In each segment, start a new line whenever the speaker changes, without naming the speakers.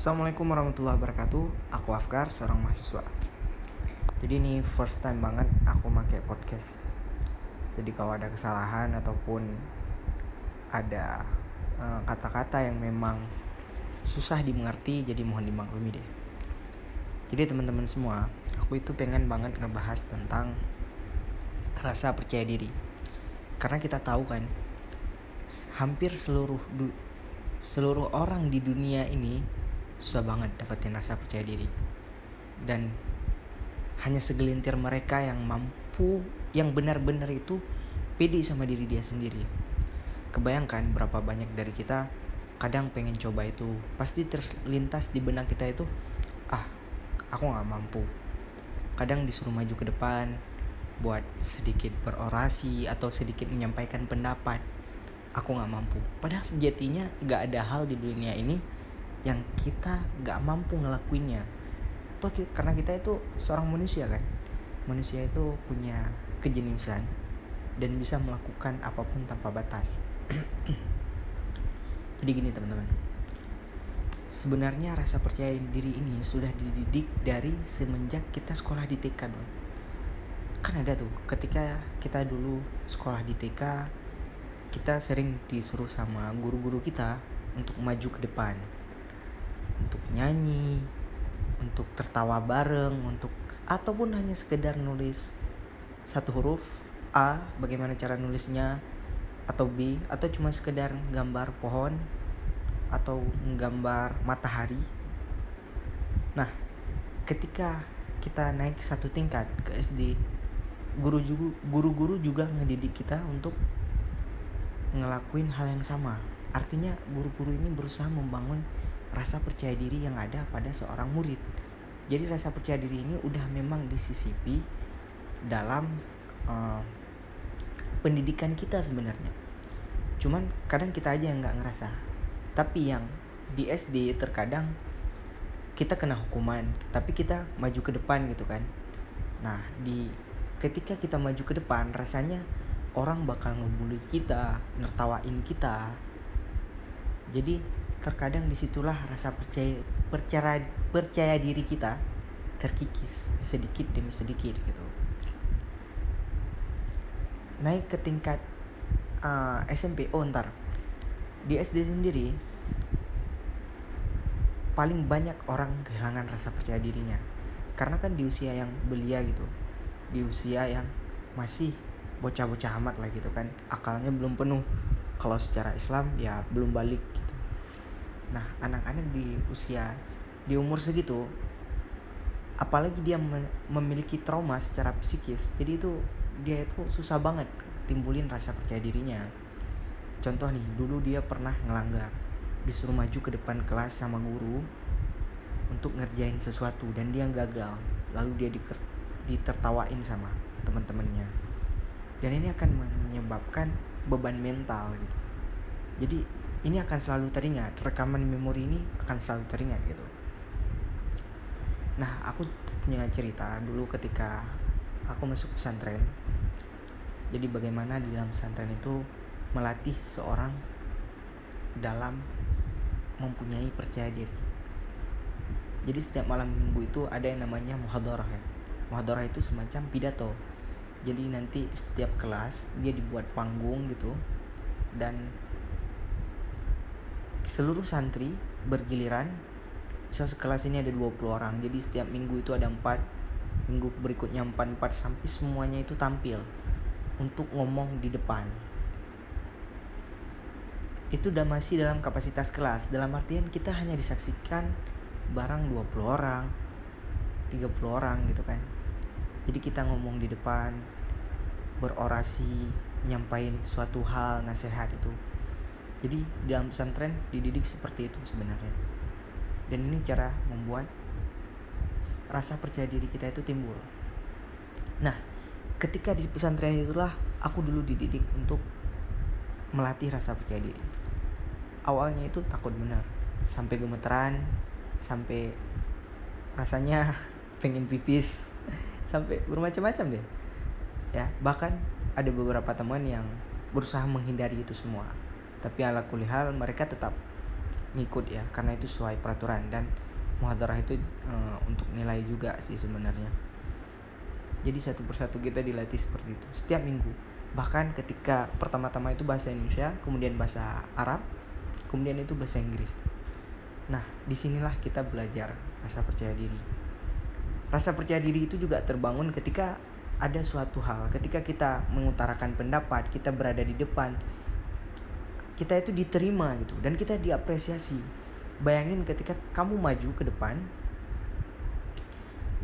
Assalamualaikum warahmatullahi wabarakatuh. Aku Afkar, seorang mahasiswa. Jadi ini first time banget aku pakai podcast. Jadi kalau ada kesalahan ataupun ada eh, kata-kata uh, yang memang susah dimengerti, jadi mohon dimaklumi deh. Jadi teman-teman semua, aku itu pengen banget ngebahas tentang rasa percaya diri. Karena kita tahu kan, hampir seluruh seluruh orang di dunia ini susah banget dapetin rasa percaya diri. Dan hanya segelintir mereka yang mampu yang benar-benar itu pede sama diri dia sendiri. Kebayangkan berapa banyak dari kita kadang pengen coba itu. Pasti terlintas di benak kita itu ah aku nggak mampu. Kadang disuruh maju ke depan buat sedikit berorasi atau sedikit menyampaikan pendapat aku nggak mampu. Padahal sejatinya nggak ada hal di dunia ini yang kita gak mampu ngelakuinnya. Toh karena kita itu seorang manusia kan. Manusia itu punya kejeniusan dan bisa melakukan apa pun tanpa batas. Jadi gini teman-teman. Sebenarnya rasa percaya diri ini sudah dididik dari semenjak kita sekolah di TK dong kan ada tuh ketika kita dulu sekolah di TK kita sering disuruh sama guru-guru kita untuk maju ke depan untuk nyanyi untuk tertawa bareng untuk ataupun hanya sekedar nulis satu huruf A bagaimana cara nulisnya atau B atau cuma sekedar gambar pohon atau menggambar matahari. Nah ketika kita naik satu tingkat ke SD guru guru-guru juga ngedidik kita untuk ngelakuin hal yang sama. Artinya guru-guru ini berusaha membangun rasa percaya diri yang ada pada seorang murid. Jadi rasa percaya diri ini udah memang disisipi dalam uh, pendidikan kita sebenarnya. Cuman kadang kita aja yang nggak ngerasa. Tapi yang di SD terkadang kita kena hukuman, tapi kita maju ke depan gitu kan. Nah, di ketika kita maju ke depan rasanya orang bakal ngebully kita, nertawain kita. Jadi terkadang di situlah rasa percaya percaya percaya diri kita terkikis sedikit demi sedikit gitu. Naik ke tingkat uh, SMP oh ntar. Di SD sendiri paling banyak orang kehilangan rasa percaya dirinya. Karena kan di usia yang belia gitu di usia yang masih bocah-bocah amat lah gitu kan. Akalnya belum penuh. Kalau secara Islam ya belum balik gitu Nah, anak-anak di usia di umur segitu apalagi dia memiliki trauma secara psikis jadi itu dia itu susah banget timbulin rasa percaya dirinya. Contoh nih dulu dia pernah ngelanggar disuruh maju ke depan kelas sama guru untuk ngerjain sesuatu dan dia gagal lalu dia ditertawain sama teman-temannya. Dan ini akan menyebabkan beban mental gitu. Jadi ini akan selalu teringat rekaman memori ini akan selalu teringat gitu. Nah aku punya cerita dulu ketika aku masuk pesantren. Jadi bagaimana di dalam pesantren itu melatih seorang dalam mempunyai percaya diri. Jadi setiap malam minggu itu ada yang namanya muhadarah ya. Muhadarah itu semacam pidato. Jadi nanti setiap kelas dia dibuat panggung gitu. Dan seluruh santri bergiliran bisa sekelas ini ada 20 orang. Jadi setiap minggu itu ada empat minggu berikutnya empat empat sampai semuanya itu tampil untuk ngomong di depan. Itu udah masih dalam kapasitas kelas. Dalam artian kita hanya disaksikan barang 20 orang 30 orang gitu kan. Jadi kita ngomong di depan berorasi nyampain suatu hal nasihat itu jadi dalam pesantren dididik seperti itu sebenarnya. Dan ini cara membuat rasa percaya diri kita itu timbul. Nah ketika di pesantren itulah aku dulu dididik untuk melatih rasa percaya diri. Awalnya itu takut benar sampai gemeteran sampai rasanya pengen pipis sampai bermacam-macam deh. Ya bahkan ada beberapa teman yang berusaha menghindari itu semua tapi ala kulihal mereka tetap ngikut ya karena itu sesuai peraturan. Dan muhadarah itu uh, untuk nilai juga sih sebenarnya. Jadi satu persatu kita dilatih seperti itu setiap minggu. Bahkan ketika pertama-tama itu bahasa Indonesia kemudian bahasa Arab kemudian itu bahasa Inggris. Nah di sinilah kita belajar rasa percaya diri. Rasa percaya diri itu juga terbangun ketika ada suatu hal ketika kita mengutarakan pendapat kita berada di depan kita itu diterima gitu. Dan kita diapresiasi. Bayangin ketika kamu maju ke depan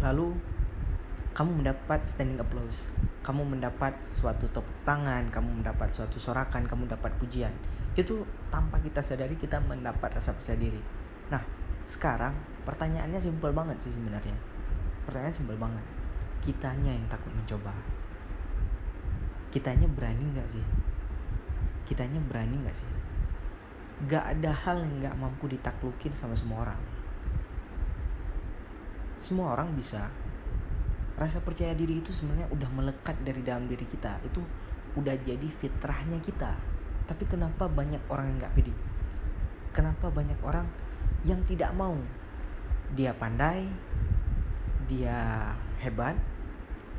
lalu kamu mendapat standing applause. Kamu mendapat suatu tepuk tangan kamu mendapat suatu sorakan kamu dapat pujian. Itu tanpa kita sadari kita mendapat rasa percaya diri. Nah sekarang pertanyaannya simpel banget sih sebenarnya. Pertanyaan simpel banget. Kitanya yang takut mencoba. Kitanya berani nggak sih kitanya berani nggak sih? Gak ada hal yang gak mampu ditaklukin sama semua orang. Semua orang bisa. Rasa percaya diri itu sebenarnya udah melekat dari dalam diri kita. Itu udah jadi fitrahnya kita. Tapi kenapa banyak orang yang gak pede? Kenapa banyak orang yang tidak mau? Dia pandai dia hebat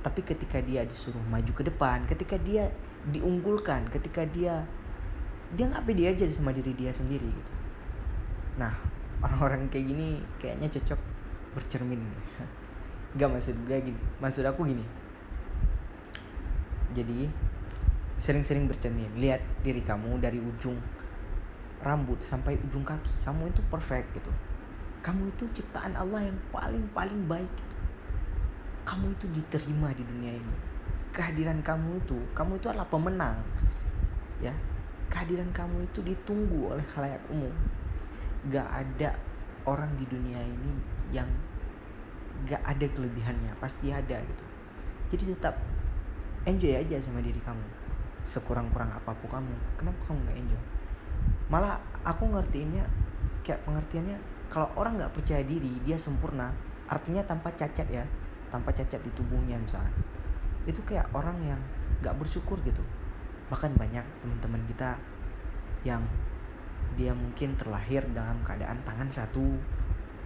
tapi ketika dia disuruh maju ke depan ketika dia diunggulkan ketika dia dia nggak pede aja sama diri dia sendiri gitu. Nah orang-orang kayak gini kayaknya cocok bercermin. Gak maksud gue gini maksud aku gini. Jadi sering-sering bercermin. Lihat diri kamu dari ujung rambut sampai ujung kaki. Kamu itu perfect gitu. Kamu itu ciptaan Allah yang paling paling baik gitu. Kamu itu diterima di dunia ini kehadiran kamu itu kamu itu adalah pemenang ya. Kehadiran kamu itu ditunggu oleh khalayak umum. Gak ada orang di dunia ini yang gak ada kelebihannya pasti ada gitu. Jadi tetap enjoy aja sama diri kamu sekurang-kurang apa pun kamu. Kenapa kamu gak enjoy? Malah aku ngertiinnya kayak pengertiannya kalau orang nggak percaya diri dia sempurna artinya tanpa cacat ya. Tanpa cacat di tubuhnya misalnya itu kayak orang yang nggak bersyukur gitu. Bahkan banyak teman-teman kita yang dia mungkin terlahir dalam keadaan tangan satu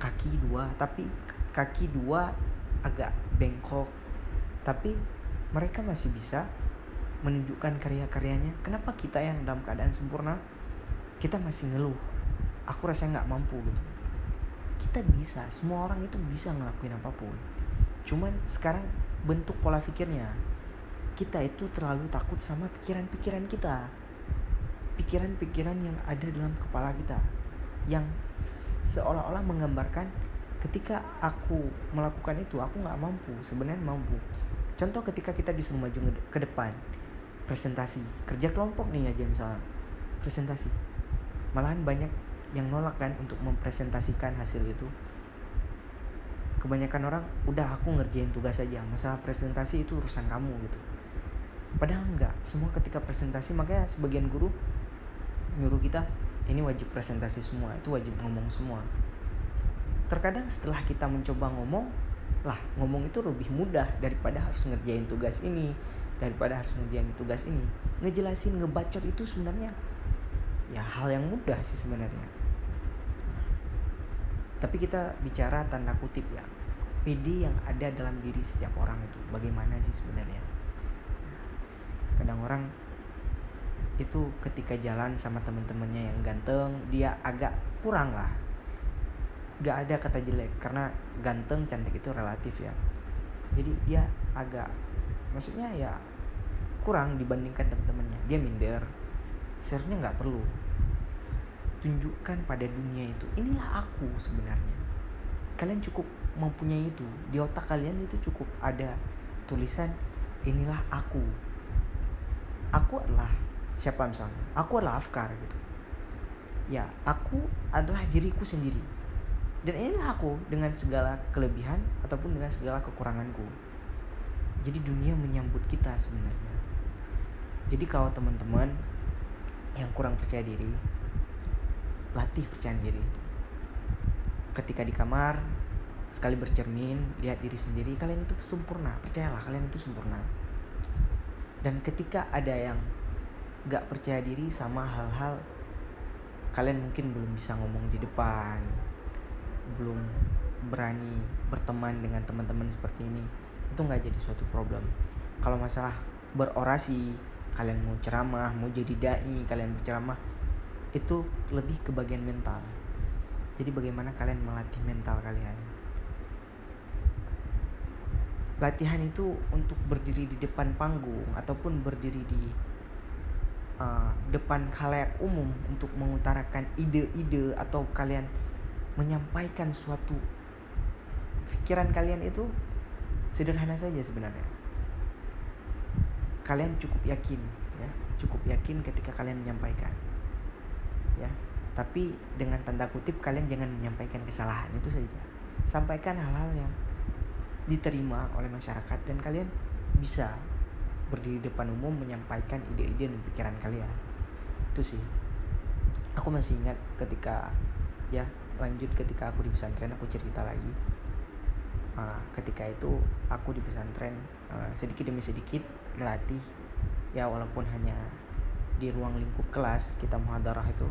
kaki dua tapi kaki dua agak bengkok. Tapi mereka masih bisa menunjukkan karya-karyanya. Kenapa kita yang dalam keadaan sempurna kita masih ngeluh? Aku rasa nggak mampu gitu. Kita bisa semua orang itu bisa ngelakuin apa pun. Cuman sekarang bentuk pola pikirnya. Kita itu terlalu takut sama pikiran-pikiran kita. Pikiran-pikiran yang ada dalam kepala kita. Yang seolah-olah menggambarkan ketika aku melakukan itu aku nggak mampu sebenarnya mampu. Contoh ketika kita disuruh maju ke depan. Presentasi. Kerja kelompok nih aja misalnya. Presentasi. Malahan banyak yang nolak kan untuk mempresentasikan hasil itu kebanyakan orang udah aku ngerjain tugas aja masalah presentasi itu urusan kamu gitu. Padahal enggak. Semua ketika presentasi makanya sebagian guru nyuruh kita ini wajib presentasi semua itu wajib ngomong semua. Terkadang setelah kita mencoba ngomong lah ngomong itu lebih mudah daripada harus ngerjain tugas ini daripada harus ngerjain tugas ini. Ngejelasin ngebacot itu sebenarnya ya hal yang mudah sih sebenarnya tapi kita bicara tanda kutip ya PD yang ada dalam diri setiap orang itu bagaimana sih sebenarnya? Kadang orang itu ketika jalan sama temen-temennya yang ganteng dia agak kurang lah. Gak ada kata jelek karena ganteng cantik itu relatif ya. Jadi dia agak maksudnya ya kurang dibandingkan temen-temennya dia minder. Seharusnya nggak perlu tunjukkan pada dunia itu inilah aku sebenarnya. Kalian cukup mempunyai itu. Di otak kalian itu cukup ada tulisan inilah aku. Aku adalah siapa misalnya? Aku adalah Afkar gitu. Ya aku adalah diriku sendiri. Dan inilah aku dengan segala kelebihan ataupun dengan segala kekuranganku. Jadi dunia menyambut kita sebenarnya. Jadi kalau teman-teman yang kurang percaya diri latih percaya diri itu. Ketika di kamar sekali bercermin lihat diri sendiri kalian itu sempurna percayalah kalian itu sempurna. Dan ketika ada yang gak percaya diri sama hal-hal kalian mungkin belum bisa ngomong di depan belum berani berteman dengan teman-teman seperti ini itu nggak jadi suatu problem. Kalau masalah berorasi kalian mau ceramah mau jadi dai kalian berceramah itu lebih ke bagian mental. Jadi bagaimana kalian melatih mental kalian? Latihan itu untuk berdiri di depan panggung ataupun berdiri di uh, depan khalayak umum untuk mengutarakan ide-ide atau kalian menyampaikan suatu pikiran kalian itu sederhana saja sebenarnya. Kalian cukup yakin ya. Cukup yakin ketika kalian menyampaikan. ya tapi dengan tanda kutip kalian jangan menyampaikan kesalahan itu saja. Sampaikan hal-hal yang diterima oleh masyarakat dan kalian bisa berdiri di depan umum menyampaikan ide-ide dan pikiran kalian. Itu sih. Aku masih ingat ketika ya lanjut ketika aku di pesantren aku cerita lagi. Uh, ketika itu aku di pesantren uh, sedikit demi sedikit melatih ya walaupun hanya di ruang lingkup kelas kita muhadarah itu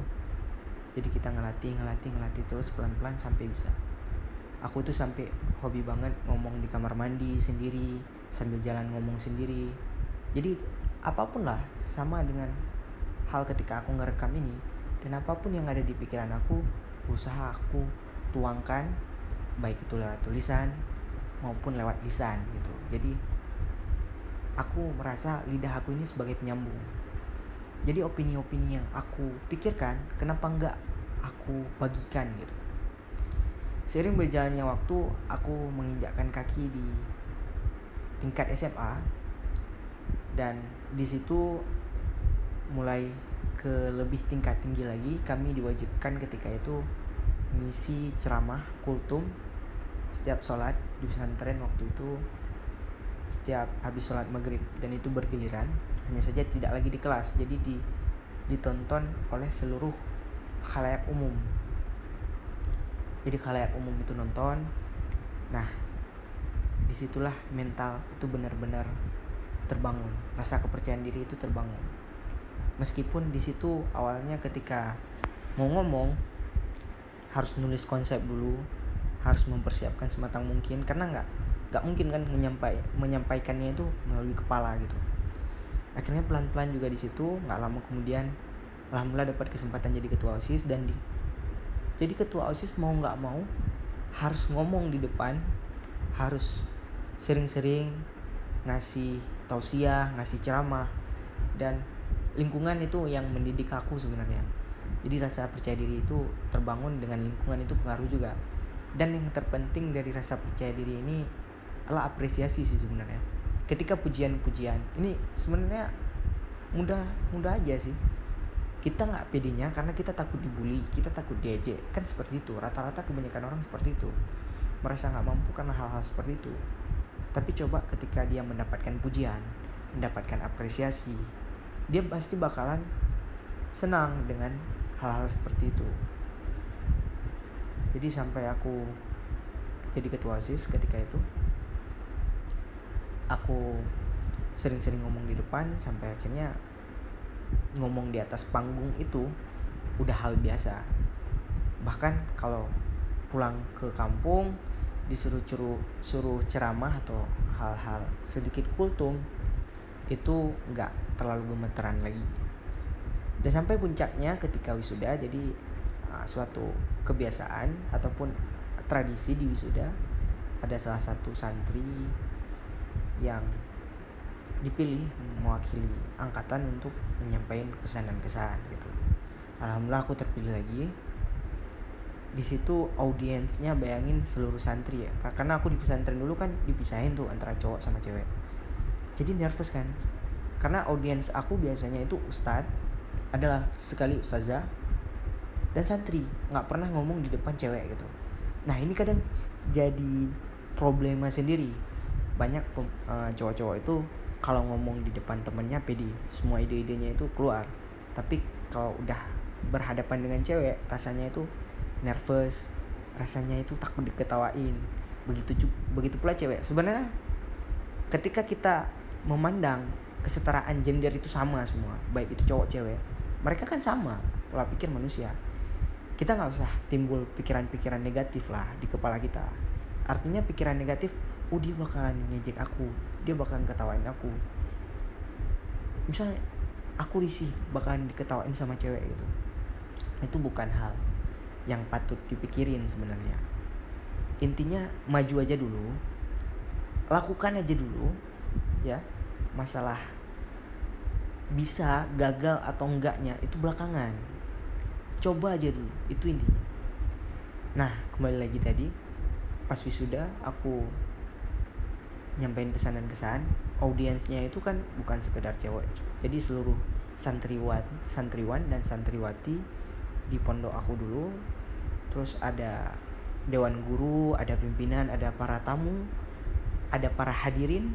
jadi kita ngelatih ngelatih ngelatih terus pelan-pelan sampai bisa. Aku tuh sampai hobi banget ngomong di kamar mandi sendiri sambil jalan ngomong sendiri. Jadi apa pun lah sama dengan hal ketika aku ngerekam ini dan apa pun yang ada di pikiran aku berusaha aku tuangkan baik itu lewat tulisan maupun lewat lisan gitu. Jadi aku merasa lidah aku ini sebagai penyambung jadi opini-opini yang aku pikirkan kenapa enggak aku bagikan gitu. Seiring berjalannya waktu, aku menginjakkan kaki di tingkat SMA dan di situ mulai ke lebih tingkat tinggi lagi kami diwajibkan ketika itu misi ceramah kultum setiap sholat di pesantren waktu itu setiap habis sholat maghrib. Dan itu bergiliran hanya saja tidak lagi di kelas. Jadi di ditonton oleh seluruh khalayak umum. Jadi kalian umum itu nonton. Nah di situlah mental itu benar-benar terbangun. Rasa kepercayaan diri itu terbangun. Meskipun di situ awalnya ketika mau ngomong harus nulis konsep dulu harus mempersiapkan sematang mungkin. Karena nggak nggak mungkin kan menyampai menyampaikannya itu melalui kepala gitu. Akhirnya pelan-pelan juga di situ nggak lama kemudian alhamdulillah dapat kesempatan jadi ketua osis dan di jadi ketua osis mau nggak mau harus ngomong di depan harus sering-sering ngasih tausiah ngasih ceramah dan lingkungan itu yang mendidik aku sebenarnya. Jadi rasa percaya diri itu terbangun dengan lingkungan itu pengaruh juga. Dan yang terpenting dari rasa percaya diri ini adalah apresiasi sih sebenarnya. Ketika pujian-pujian ini sebenarnya mudah mudah aja sih. Kita nggak pedenya karena kita takut dibully kita takut diejek. Kan seperti itu rata-rata kebanyakan orang seperti itu. Merasa nggak mampu karena hal-hal seperti itu. Tapi coba ketika dia mendapatkan pujian mendapatkan apresiasi dia pasti bakalan senang dengan hal-hal seperti itu. Jadi sampai aku jadi ketua osis ketika itu aku sering-sering ngomong di depan sampai akhirnya ngomong di atas panggung itu udah hal biasa. Bahkan kalau pulang ke kampung disuruh suruh suruh ceramah atau hal-hal sedikit kultum itu nggak terlalu gemeteran lagi. Dan sampai puncaknya ketika wisuda jadi uh, suatu kebiasaan ataupun tradisi di wisuda ada salah satu santri yang dipilih mewakili angkatan untuk menyampaikan pesan dan kesan gitu. Alhamdulillah aku terpilih lagi. Di situ audiensnya bayangin seluruh santri ya. Karena aku di pesantren dulu kan dipisahin tuh antara cowok sama cewek. Jadi nervous kan? Karena audiens aku biasanya itu ustad adalah sekali ustazah dan santri. Nggak pernah ngomong di depan cewek gitu. Nah ini kadang jadi problema sendiri banyak uh, cowok-cowok itu kalau ngomong di depan temennya pede. Semua ide-idenya itu keluar. Tapi kalau udah berhadapan dengan cewek rasanya itu nervous. Rasanya itu takut diketawain. Begitu begitu pula cewek. Sebenarnya ketika kita memandang kesetaraan gender itu sama semua baik itu cowok cewek mereka kan sama. Pola pikir manusia. Kita nggak usah timbul pikiran-pikiran negatif lah di kepala kita. Artinya pikiran negatif oh dia bakalan ngejek aku. Dia bakalan ketawain aku. Misalnya aku risih bakalan diketawain sama cewek gitu. Itu bukan hal yang patut dipikirin sebenarnya. Intinya maju aja dulu. Lakukan aja dulu ya. Masalah bisa gagal atau enggaknya itu belakangan. Coba aja dulu itu intinya. Nah kembali lagi tadi pas wisuda aku nyampein pesan dan kesan audiensnya itu kan bukan sekedar cewek. Jadi seluruh santriwan santriwan dan santriwati di pondok aku dulu terus ada dewan guru ada pimpinan ada para tamu ada para hadirin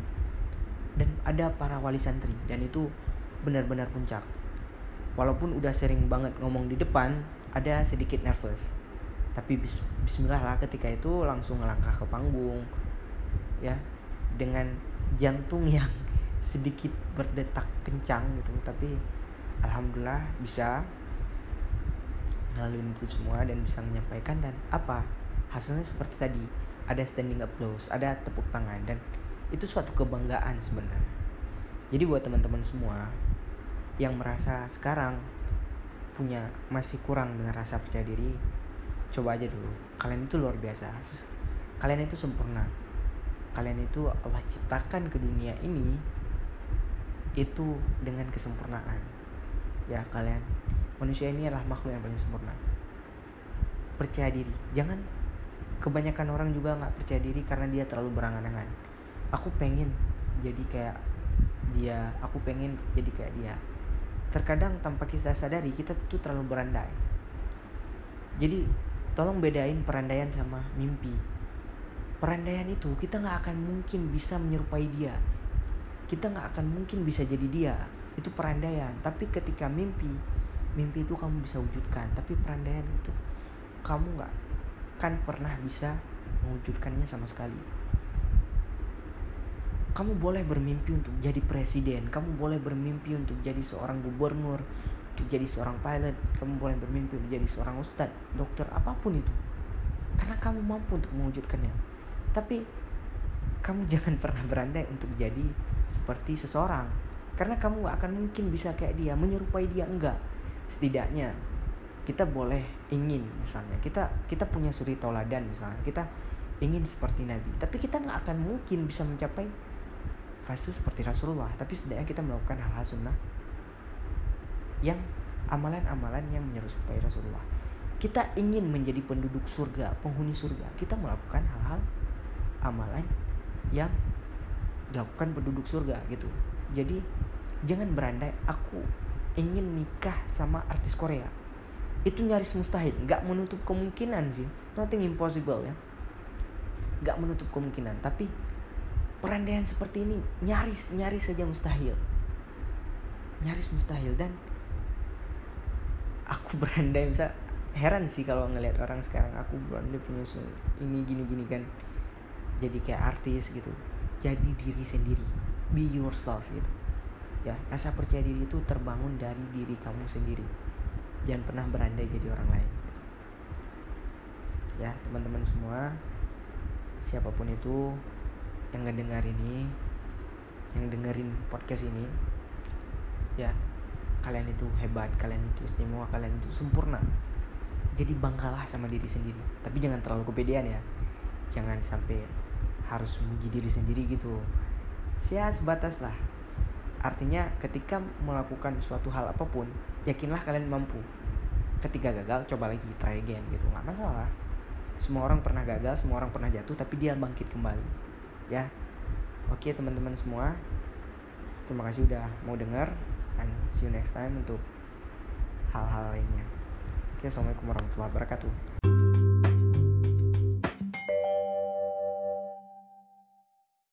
dan ada para wali santri. Dan itu benar-benar puncak. Walaupun udah sering banget ngomong di depan ada sedikit nervous. Tapi bis bismillah lah ketika itu langsung ngelangkah ke panggung ya dengan jantung yang sedikit berdetak kencang gitu. Tapi alhamdulillah bisa ngelaluin itu semua dan bisa menyampaikan dan apa hasilnya seperti tadi ada standing applause ada tepuk tangan dan itu suatu kebanggaan sebenarnya. Jadi buat teman-teman semua yang merasa sekarang punya masih kurang dengan rasa percaya diri coba aja dulu. Kalian itu luar biasa. Kalian itu sempurna kalian itu Allah ciptakan ke dunia ini itu dengan kesempurnaan. Ya kalian manusia ini adalah makhluk yang paling sempurna. Percaya diri. Jangan kebanyakan orang juga nggak percaya diri karena dia terlalu berangan-angan. Aku pengen jadi kayak dia. Aku pengen jadi kayak dia. Terkadang tanpa kita sadari kita tuh terlalu berandai. Jadi tolong bedain perandaian sama mimpi perandaian itu kita nggak akan mungkin bisa menyerupai dia. Kita nggak akan mungkin bisa jadi dia. Itu perandaian. Tapi ketika mimpi mimpi itu kamu bisa wujudkan. Tapi perandaian itu kamu nggak kan pernah bisa mewujudkannya sama sekali. Kamu boleh bermimpi untuk jadi presiden. Kamu boleh bermimpi untuk jadi seorang gubernur untuk jadi seorang pilot. Kamu boleh bermimpi untuk jadi seorang ustadz dokter apa pun itu. Karena kamu mampu untuk mewujudkannya tapi kamu jangan pernah berandai untuk jadi seperti seseorang. Karena kamu gak akan mungkin bisa kayak dia menyerupai dia enggak. Setidaknya kita boleh ingin misalnya. Kita kita punya suri tauladan misalnya. Kita ingin seperti Nabi. Tapi kita nggak akan mungkin bisa mencapai fase seperti Rasulullah. Tapi setidaknya kita melakukan hal-hal sunnah yang amalan-amalan yang menyerupai Rasulullah. Kita ingin menjadi penduduk surga penghuni surga. Kita melakukan hal-hal amalan yang dilakukan penduduk surga gitu. Jadi jangan berandai aku ingin nikah sama artis Korea. Itu nyaris mustahil. Nggak menutup kemungkinan sih. Nothing impossible ya. Nggak menutup kemungkinan. Tapi perandaian seperti ini nyaris nyaris saja mustahil. Nyaris mustahil. Dan aku berandai bisa heran sih kalau ngelihat orang sekarang aku berandai punya ini gini gini kan jadi kayak artis gitu jadi diri sendiri be yourself gitu. Ya rasa percaya diri itu terbangun dari diri kamu sendiri. Jangan pernah berandai jadi orang lain gitu. ya teman-teman semua siapa pun itu yang ngedengar ini yang dengerin podcast ini ya kalian itu hebat kalian itu istimewa kalian itu sempurna. Jadi banggalah sama diri sendiri. Tapi jangan terlalu kepedean ya. Jangan sampai harus memuji diri sendiri gitu. Sia sebatas lah. Artinya ketika melakukan suatu hal apa pun yakinlah kalian mampu. Ketika gagal coba lagi try again gitu. Nggak masalah. Semua orang pernah gagal semua orang pernah jatuh tapi dia bangkit kembali. Ya. Oke teman-teman semua. Terima kasih udah mau dengar and see you next time untuk hal-hal lainnya. Oke assalamualaikum warahmatullahi wabarakatuh